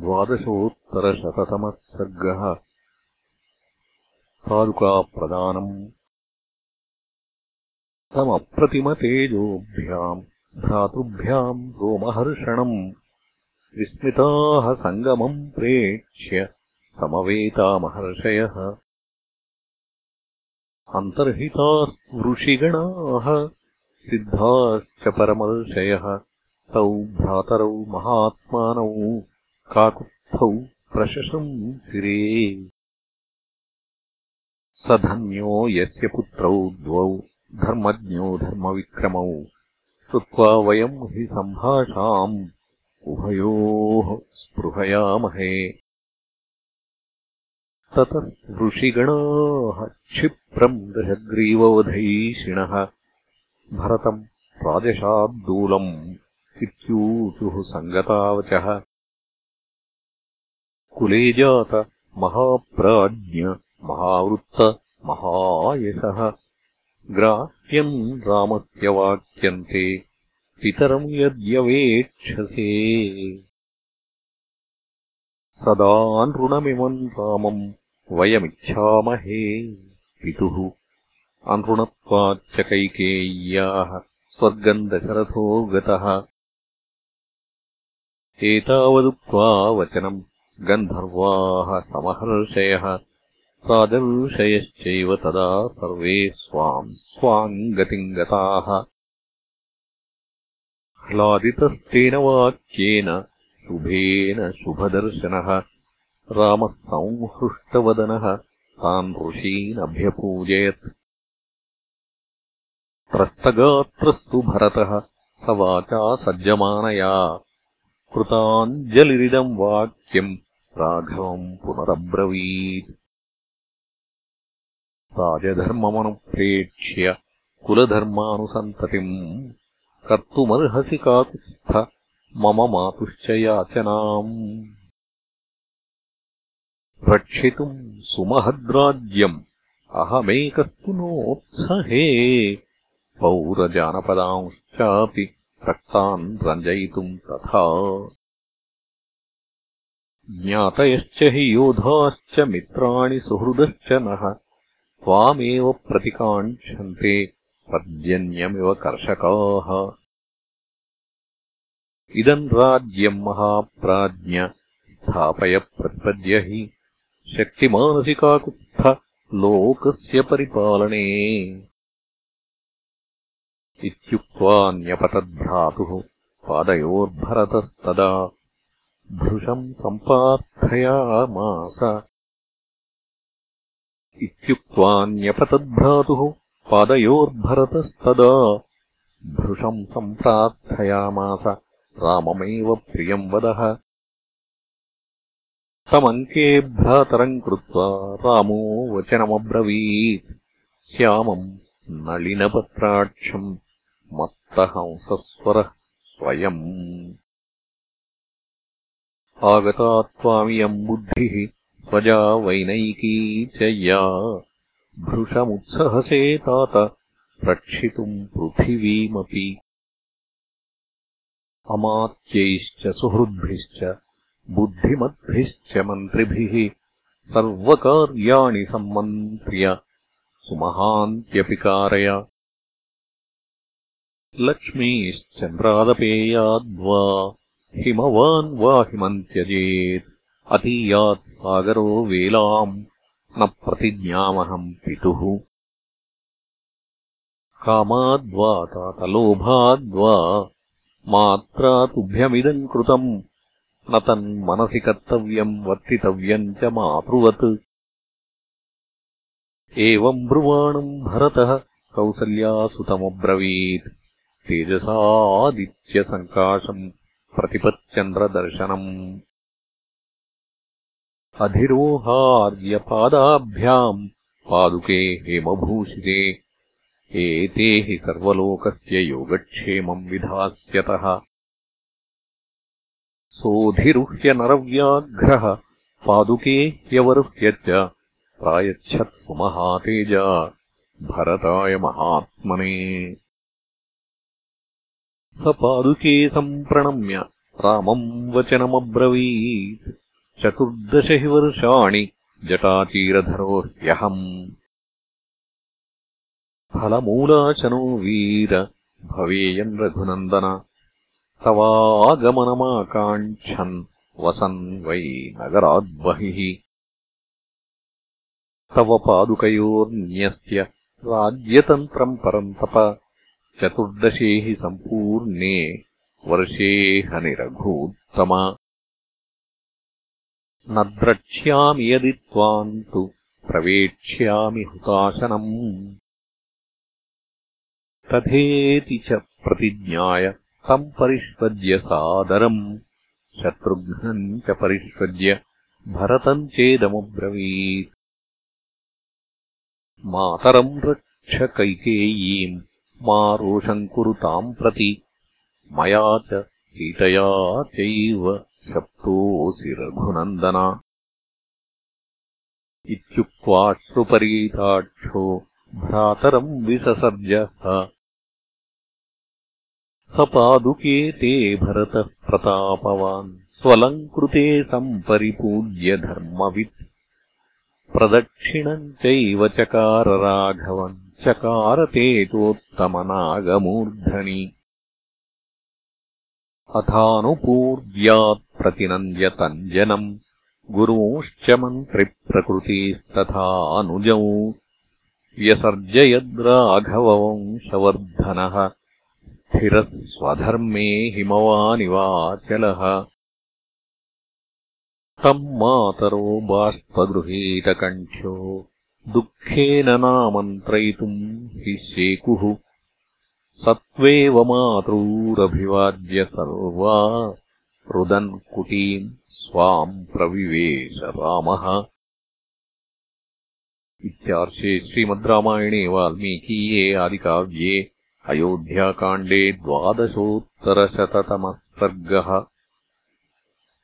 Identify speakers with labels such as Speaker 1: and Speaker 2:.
Speaker 1: द्वादशोत्तरशततमः सर्गः पादुकाप्रदानम् तमप्रतिमतेजोभ्याम् भ्रातृभ्याम् रोमहर्षणम् विस्मिताः सङ्गमम् प्रेक्ष्य समवेतामहर्षयः। अन्तर्हितास्वृषिगणाः सिद्धाश्च परमर्षयः तौ भ्रातरौ महात्मानौ काकुत्थौ प्रशशंसिरे स धन्यो यस्य पुत्रौ द्वौ धर्मज्ञो धर्मविक्रमौ। श्रुत्वा वयम् हि सम्भाषाम् उभयोः स्पृहयामहे। ततः ऋषिगणाः क्षिप्रम् दशग्रीववधैषिणः भरतम् राजशाद्दूलम् इत्यूचुः सङ्गतावचः कुले जात महाप्राज्ञ महावृत्त महायशः। ग्राह्यम् रामस्य वाक्यन्ते पितरम् यद्यवेक्षसे सदा नृणमिमम् रामम् वयमिच्छामहे पितुः। अनृणत्वाच्च कैकेय्याः स्वर्गम् दशरथो गतः। एतावदुक्त्वा वचनम् गन्धर्वाः समहर्षयः राजऋषयश्चैव तदा सर्वे स्वाम् स्वाम् गतिम् गताः ह्लादितस्तेन वाक्येन शुभेन शुभदर्शनः। रामः संहृष्टवदनः तान् ऋषीनभ्यपूजयत् त्रस्तगात्रस्तु भरतः स वाचा सज्जमानया। कृताञ्जलिरिदम् वाक्यम् राघवम् पुनरब्रवीत्। राजधर्ममनुप्रेक्ष्य कुलधर्मानुसन्ततिम्। कर्तुमर्हसि काकुत्स्थ मम मातुश्च याचनाम्। रक्षितुम् सुमहद्राज्यम् अहमेकस्तु नोत्सहे। पौरजानपदांश्चापि रक्तान् रञ्जयितुम् तथा ज्ञातयश्च हि योधाश्च मित्राणि सुहृदश्च नः। त्वामेव प्रतिकाङ्क्षन्ते पर्जन्यमिव कर्षकाः। इदम् राज्यम् महाप्राज्ञ स्थापय प्रतिपद्य हि शक्तिमानसिकाकुत्थ लोकस्य परिपालने। इत्युक्त्वान्यपतद्भ्रातुः पादयोर्भरतस्तदा भृशम् सम्पार्थयामास। इत्युक्त्वान्यपतद्भ्रातुः पादयोर्भरतस्तदा। भृशम् सम्प्रार्थयामास। राममेव प्रियम् वदः। तमङ्के भ्रातरम् कृत्वा रामो वचनमब्रवीत्। श्यामम् नलिनपत्राक्षम् मत्तहंसस्वरः स्वयम् आगता त्वामियम् बुद्धिः स्वजा वैनैकी च या। भृशमुत्सहसे तात रक्षितुम् पृथिवीमपि। अमात्यैश्च सुहृद्भिश्च बुद्धिमद्भिश्च मन्त्रिभिः सर्वकार्याणि सम्मन्त्र्य सुमहान्त्यपि कारय लक्ष्मीश्चन्द्रादपेयाद्वा हिमवान् वा हिमम् त्यजेत् अतीयात् सागरो वेलाम् न प्रतिज्ञामहम् पितुः। कामाद्वा तातलोभाद्वा मात्रा तुभ्यमिदम् कृतम् न तन्मनसि कर्तव्यम् वर्तितव्यम् च मातृवत्। एवम् ब्रुवाणम् भरतः कौसल्यासुतमब्रवीत्। तेजसादित्यसङ्काशम् प्रतिपच्चन्द्रदर्शनम् अधिरोहार्यपादाभ्याम् पादुके हेमभूषिते। एते हि सर्वलोकस्य योगक्षेमम् विधास्यतः। सोऽधिरुह्यनरव्याघ्रः पादुके ह्यवरुह्य च प्रायच्छत्सुमहातेजा भरताय महात्मने स पादुके सम्प्रणम्य रामम् वचनमब्रवीत्। चतुर्दश हि वर्षाणि जटाचीरधरो ह्यहम्। फलमूलाचनो वीर भवेयम् रघुनन्दन। तवागमनमाकाङ्क्षन् वसन् वै नगराद्बहिः। तव पादुकयोर्न्यस्य राज्यतन्त्रम् परन्तप चतुर्दशे हि सम्पूर्णे वर्षे हनिरघूत्तम। न द्रक्ष्यामि यदि त्वाम् तु प्रवेक्ष्यामि हुताशनम्। तथेति च प्रतिज्ञाय तम् परिष्वज्य सादरम्। शत्रुघ्नम् च परिष्वज्य भरतम् चेदमुब्रवीत्। मातरम् रक्ष कैकेयीम् मा रोषम् कुरु ताम् प्रति। मया च सीतया चैव शप्तोऽसि रघुनन्दन। इत्युक्त्वाश्रुपरीताक्षो भ्रातरम् विससर्जः। स पादुके ते भरतः प्रतापवान् स्वलङ्कृते सम्परिपूज्य धर्मवित्। प्रदक्षिणम् चैव चकार राघवम् चकारतेतोत्तमनागमूर्धनि अथानुपूर्व्यात् प्रतिनन्द्यतञ्जनम् गुरोश्च मन्त्रिप्रकृतिस्तथानुजौ व्यसर्जयद्राघववंशवर्धनः स्थिरः स्वधर्मे हिमवानिवाचलः। तम् मातरो बाष्पगृहीतकण्ठ्यो दुःखेन नामन्त्रयितुम् हि शेकुः। सत्त्वेव मातॄरभिवाद्य सर्वा रुदन् कुटीम् स्वाम् प्रविवेश रामः। इत्यार्षे श्रीमद् रामायणे वाल्मीकीये आदिकाव्ये अयोध्याकाण्डे द्वादशोत्तरशततमः सर्गः